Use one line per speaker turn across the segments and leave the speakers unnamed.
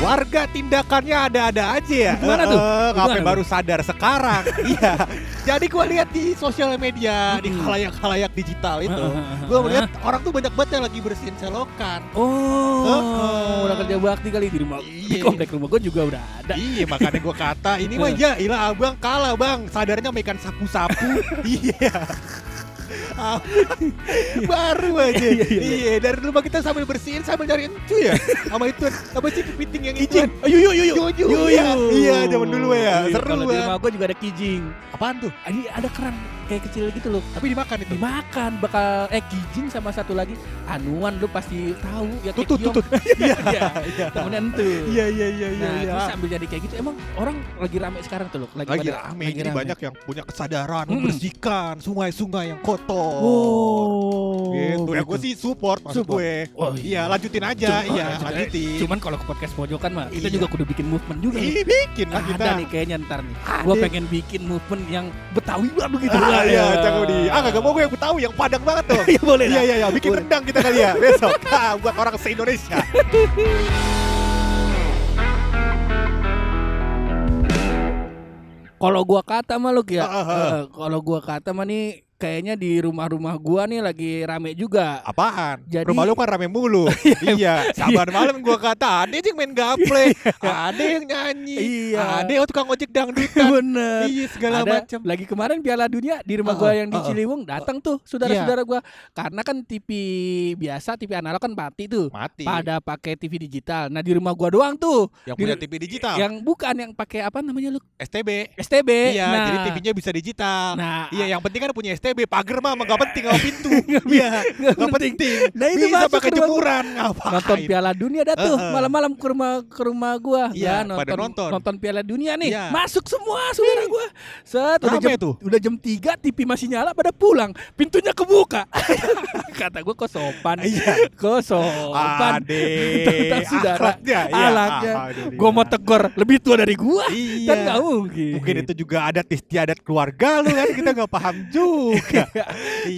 Warga tindakannya ada-ada aja ya.
Gimana tuh? Gimana,
baru sadar sekarang? iya. Jadi gua lihat di sosial media, di khalayak-khalayak digital itu, gua melihat orang tuh banyak banget yang lagi bersihin selokan.
Oh,
Heeh.
udah kerja bakti kali di rumah. Di
Iya.
komplek rumah gue juga udah ada.
Iya makanya gua kata ini mah ya ilah abang kalah bang sadarnya makan sapu-sapu iya baru aja.
Iya, iya,
iya. Dari rumah kita sambil bersihin sambil nyari encu ya. Sama itu apa sih kepiting yang
Kijing.
itu
Ayo yuk yuk yuk.
Yuyu, iya iya zaman dulu ya.
Iya,
seru banget
rumah gue juga ada kijing.
apaan tuh?
Ini ada keran kayak kecil gitu loh.
tapi dimakan itu
Dimakan bakal eh kijing sama satu lagi anuan lu pasti tahu ya
tutut tutut iya
Iya.
iya
Temennya entu.
iya iya iya iya
Nah,
iya.
terus sambil jadi kayak gitu emang orang lagi rame sekarang tuh loh. Lagi,
lagi
pada-
rame
lagi rame.
banyak yang punya kesadaran
Mm-mm.
membersihkan sungai-sungai yang kotor
Oh.
gitu ya gue sih support maksud
Support.
gue
Oh,
iya lanjutin aja
Cuma-
iya lanjutin
Cuman kalau ke podcast pojokan mah kita
Iya.
juga kudu bikin movement juga.
Ih, bikin lah kita
Ada nih kayaknya ntar nih. Gue pengen bikin movement yang Betawi banget gitu.
Iya, cakep di. Ah, gak mau gue yang tahu yang Padang banget tuh.
Iya boleh
Iya, iya, iya. Bikin rendang kita kali ya besok. Ah, buat orang se-Indonesia.
Kalau gua kata mah lu ya,
ah, ah.
eh, kalau gua kata mah nih kayaknya di rumah-rumah gua nih lagi rame juga.
Apaan?
Jadi-
Rumah lu kan rame mulu. iya, sabar malam gua kata ada yang main gaple, ada yang nyanyi,
Iya.
ada yang tukang ojek dangdutan.
Bener.
iya, segala
Ada
macam.
lagi kemarin Piala Dunia di rumah
Ah,
gua yang di. Ciliwung datang tuh saudara-saudara gua karena kan TV biasa TV analog kan mati tuh
Mati.
pada pakai TV digital. Nah di rumah gua doang tuh
yang
di-
punya TV digital.
yang bukan yang pakai apa namanya lu
STB.
STB.
Iya,
nah,
jadi TV-nya bisa digital.
Nah,
Iya, yang penting kan punya STB. Pagar mah nggak penting sama pintu. Iya,
nggak
nggak
penting. Nah, itu
bisa pakai jemuran. Ngapain?
nonton Piala Dunia dah tuh malam-malam ke rumah ke rumah gua
Iya,
Ya,
nonton.
nonton Piala Dunia nih
Iya.
masuk semua saudara gua set udah jam
tuh.
udah jam 3 TV masih nyala pada pulang pintunya kebuka kata gua kok sopan
Iya.
kok sopan Tentang saudara
akhlaknya, iya.
alaknya gua mau tegur lebih tua dari gua
Iya.
kan nggak mungkin
Mungkin itu juga adat istiadat keluarga lu kan kita nggak paham juga.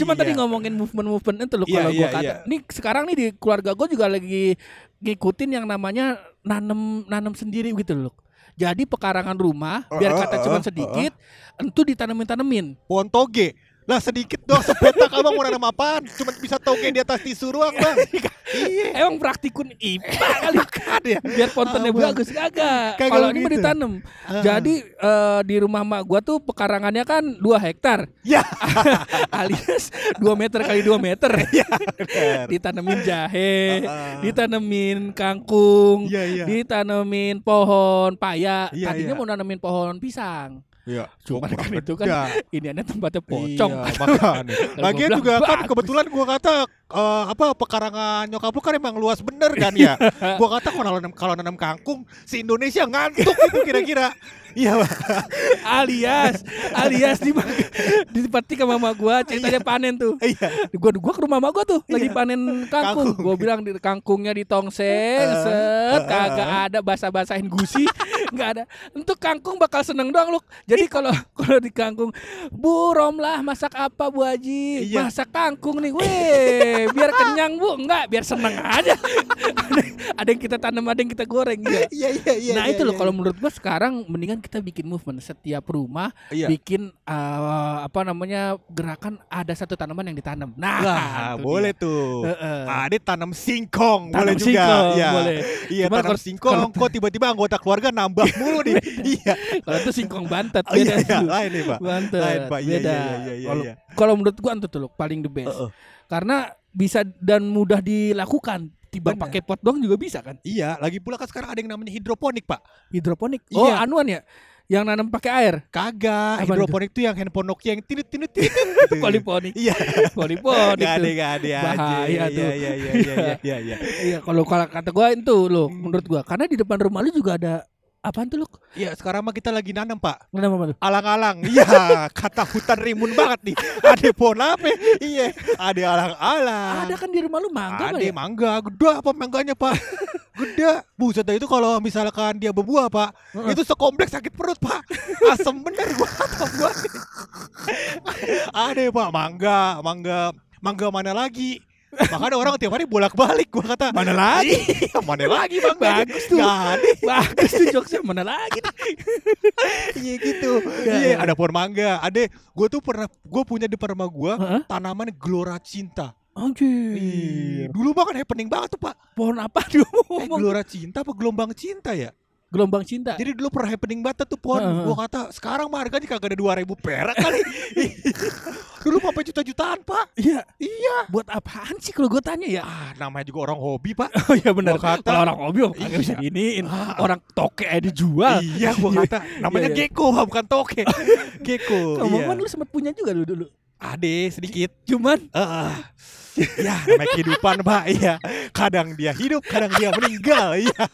Cuma
Iya.
tadi ngomongin movement-movement itu loh
Iya,
kalau
iya,
gua kata.
iya.
Nih sekarang nih di keluarga gue juga lagi ngikutin yang namanya nanem nanem sendiri gitu loh. Jadi pekarangan rumah biar
Uh,
kata
uh,
cuma
uh,
sedikit, entu ditanemin tanemin.
pohon toge. Lah sedikit doang sepetak abang mau nanam apaan? Cuma bisa toge di atas tisu doang bang. iya.
Emang praktikun IPA kali
Kan ya.
biar kontennya
Ah,
bagus kagak. Kalau ini mah
begitu.
ditanam.
Ah.
Jadi eh, di rumah mak gua tuh pekarangannya kan 2 hektar
Ya.
alias 2 meter kali 2 meter.
bener.
Ditanemin jahe,
Ah, ah.
ditanemin kangkung,
Iya iya.
ditanemin pohon paya.
Iya,
Tadinya
iya.
mau nanemin pohon pisang.
Iya. Coba
kan itu kan
beda.
ini ada tempatnya pocong.
Iya, makanya. Lagian juga kan kebetulan gua kata eh, apa pekarangan nyokap lu kan emang luas bener kan ya. gua kata kalau nanam kalau nanam kangkung si Indonesia ngantuk itu kira-kira. Iya,
alias alias di dipetik sama mama gua ceritanya panen tuh.
Iya.
Gua gua ke rumah mama gua tuh lagi
Iya.
panen kangkung.
Kangkung.
Gua bilang di kangkungnya ditongseng,
Uh,
set
uh,
kagak ada basah-basahin gusi, nggak ada. Untuk kangkung bakal seneng doang lu. Jadi kalau kalau di kangkung, Bu Romlah masak apa Bu Haji?
Iya.
Masak kangkung nih, weh. Biar kenyang Bu, enggak, biar seneng aja. ada, ada yang kita tanam, ada yang kita goreng ya.
Iya iya iya.
nah itu loh kalau menurut gua sekarang mendingan kita bikin movement setiap rumah
Iya.
bikin eh, apa namanya gerakan ada satu tanaman yang ditanam. Nah, itu
boleh
dia.
tuh.
Heeh.
Ada tanam singkong,
Tanam
boleh juga.
singkong,
Iya.
boleh.
Iya,
Cuman
tanam
kalau-
singkong kok tiba-tiba anggota keluarga nambah mulu nih. iya.
Kalau itu singkong bantet
Oh, iya, iya, lain nih, Pak.
Bantet
Lain, Pak. Iya,
beda.
iya, iya, iya,
Kalau
iya.
Kalau menurut gua tuh loh paling the best.
Heeh.
Karena bisa dan mudah dilakukan. Tiba pakai pot doang juga bisa kan?
Iya, lagi pula kan sekarang ada yang namanya hidroponik, Pak.
Hidroponik. Oh,
Iya.
anuan ya. Yang nanam pakai air.
Kagak,
Apa
hidroponik itu yang handphone Nokia yang tinut tinut tinut. gitu.
Poliponik.
Iya.
Poliponik.
Gak ada,
tuh.
gak ada aja.
Bahaya tuh.
Iya, iya, iya, iya, iya, iya.
Iya, kalau kalau kata gua itu loh menurut gua karena di depan rumah lu juga ada Apaan tuh, Luk?
Iya, sekarang mah kita lagi nanam, Pak.
Kenapa apa tuh?
Alang-alang. Iya, kata hutan rimbun banget nih. Ada pohon apa? Iya, ada alang-alang.
Ada kan di rumah lu mangga
Ada
ya?
mangga, gede apa mangganya pak? gede. Buset itu kalau misalkan dia berbuah pak,
Heeh.
itu sekompleks sakit perut pak. Asem bener gua kata gua. ada pak mangga, mangga, mangga mana lagi? Makanya orang tiap hari bolak-balik gua kata.
Mana lagi?
Iya, mana lagi mangga?
Bagus tuh.
Ada.
Bagus tuh jokesnya mana lagi?
Iya gitu.
Iya,
ada pohon mangga. Ada, gua tuh pernah, gua punya di rumah gua
Heeh.
tanaman gelora cinta.
Anjir.
Dulu kan happening banget tuh pak.
Pohon apa dia
Eh, gelora cinta apa gelombang cinta ya?
Gelombang cinta.
Jadi dulu pernah happening banget tuh pohon.
Heeh.
Gua kata sekarang mah harganya kagak ada 2000 perak kali. dulu sampai juta-jutaan, Pak.
Iya,
Iya.
buat apaan sih kalau gue tanya ya?
Ah, namanya juga orang hobi, Pak.
Oh iya benar.
Kata-
Kalau orang hobi oh, kagak bisa
Iya.
giniin.
Ah.
Orang toke aja dijual.
iya, gua kata namanya
Iya, iya.
gecko, Pak, bukan toke. gecko.
Ngomong-ngomong
Iya.
lu sempat punya juga lu dulu.
Ade sedikit.
Cuman
Heeh. Ya, namanya kehidupan, Pak. Iya. Kadang dia hidup, kadang dia meninggal. Iya.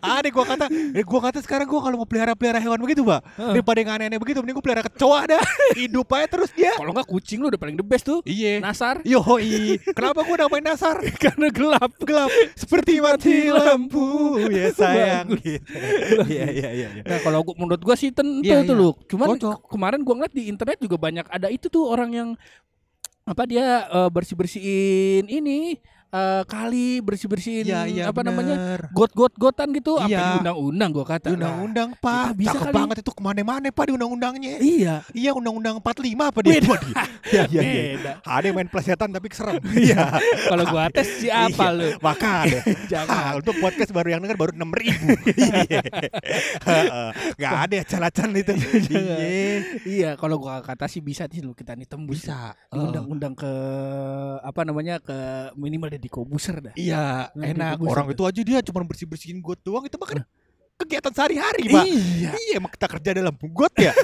Ade gua kata, eh, gua kata sekarang gua kalau mau pelihara-pelihara hewan begitu, Pak.
Heeh.
Daripada yang aneh-aneh begitu, mending gua pelihara kecoa dah. Hidup aja terus dia.
kalau nggak kucing lu udah paling the best tuh.
Iya.
Nasar
Yoi, kenapa gue namain Nasar?
karena gelap.
Gelap seperti mati lampu ya sayang. Gitu. Iya iya iya. iya.
Nah kalau gua, menurut gua sih tentu
Iya,
tuh
iya.
lu. Cuman
Cocok.
ke- kemarin gua ngeliat di internet juga banyak ada itu tuh orang yang apa dia bersih bersihin ini eh, kali bersih bersihin
Iya iya.
apa namanya
bener.
got got gotan gitu apa
Iya.
di undang-undang gua kata
undang-undang pak,
kita bisa
cakep
kali.
banget itu ke mana-mana pak di undang-undangnya.
Nah, iya
Iya undang-undang 45 apa dia?
Beda.
Dia- Iya iya iya.
beda
Ada yang main plesetan tapi serem. Iya.
kalau gua tes siapa
Iya.
lu
Makanya.
jangan
untuk podcast baru yang denger baru 6 ribu. Iya. Heeh. Gak ada ya calacan itu. Iya.
iya kalau gua kata sih bisa sih lu kita nih tembus
Bisa.
undang-undang ke apa namanya ke minimal jadi kobuser dah
Iya,
Nah,
enak. Orang
itu.
itu aja dia cuma bersih-bersihin got doang itu mah kan kegiatan sehari-hari, Pak.
iya
Iya, emang kita kerja dalam got ya.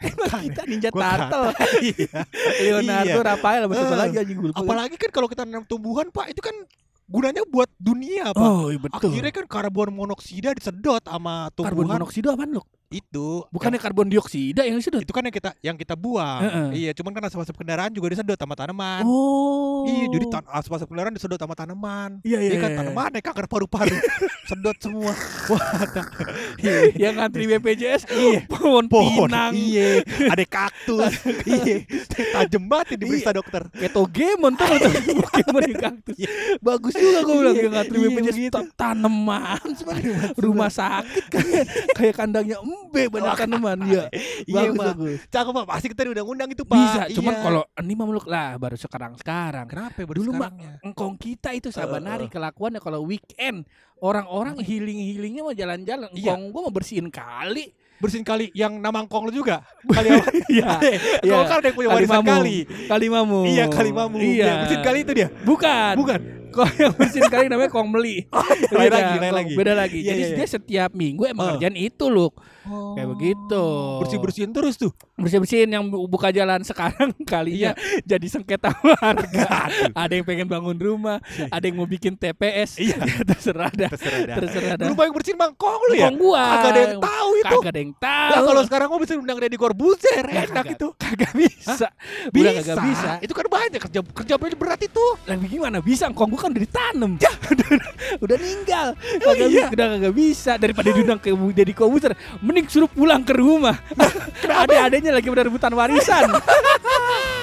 emang kita ninja turtle
iya.
Leonardo
Iya.
Rafael apa
Eh,
lagi anjing gue.
Apalagi kan kalau kita nanam tumbuhan, Pak, itu kan gunanya buat dunia, Pak.
Oh iya betul.
Akhirnya kan karbon monoksida disedot sama
karbon
tumbuhan
monoksida apaan lu?
Itu.
Bukannya karbon dioksida yang disedot?
itu kan yang kita yang kita buang.
Heeh.
Iya, cuman kan asap-asap kendaraan juga disedot sama tanaman.
Oh.
Iya, jadi tan- asap-asap kendaraan disedot sama tanaman.
Iya iya.
Iya kan
iya.
tanaman ya kanker paru-paru. sedot semua. Wah,
yang ngantri BPJS
Iya.
pohon,
pohon
pinang.
iya ada kaktus iya tajem banget ya diperiksa dokter
Ketogemon tuh Pokemon di kaktus. Bagus juga gue bilang
Iya,
yang ngantri
iya,
BPJS tanaman rumah sakit kayak kayak kandangnya embe banyak tanaman ya.
iya.
Bagus
cakep pak pasti kita di undang-undang itu pak.
Bisa, cuman
Iya.
kalau ini mah meluk lah baru sekarang-sekarang.
kenapa ya baru
Dulu mah engkong kita itu saban
Eh,
hari kelakuannya kalau weekend. Orang-orang healing healingnya mau jalan-jalan.
Iya.
engkong gua mau bersihin kali.
Bersihin kali yang namangkong lu juga? Kali apa?
Iya,
Ada.
iya.
kan ada yang punya warisan
Kalimamu.
kali.
Kalimamu.
Iya kali mamu
iya
bersihin kali itu dia?
Bukan.
Bukan
kok yang bersihin kali namanya kong meli
lain
Beda,
lagi lain
Kong.
lagi.
beda lagi.
Iya,
jadi
iya, iya.
dia setiap minggu emang
Oh.
kerjaan itu loh kayak begitu.
Bersih bersihin terus tuh.
Bersih bersihin yang bu- buka jalan sekarang kalinya jadi sengketa warga. Ada yang pengen bangun rumah ada yang mau bikin TPS
Iya.
terserah dah.
Terserah dah.
Terserah dah.
Lu banyak bersihin mangkong lu ya?
Kong gua.
Kagak ada yang tahu itu.
Kagak ada yang tahu.
Lah kalau sekarang gua bisa undang Deddy Corbuzier
Ya,
enak
kagak-
itu.
Kagak bisa.
Bisa
Udah kagak bisa.
Itu kan banyak kerja kerja berat itu.
Lah gimana? Bisa kong. Gua kan udah ditanam. Udah, udah ninggal. Kagak
iya.
bisa udah kagak bisa. Daripada diundang ke Deddy Kobuser mending suruh pulang ke rumah. Ada adanya lagi pada rebutan warisan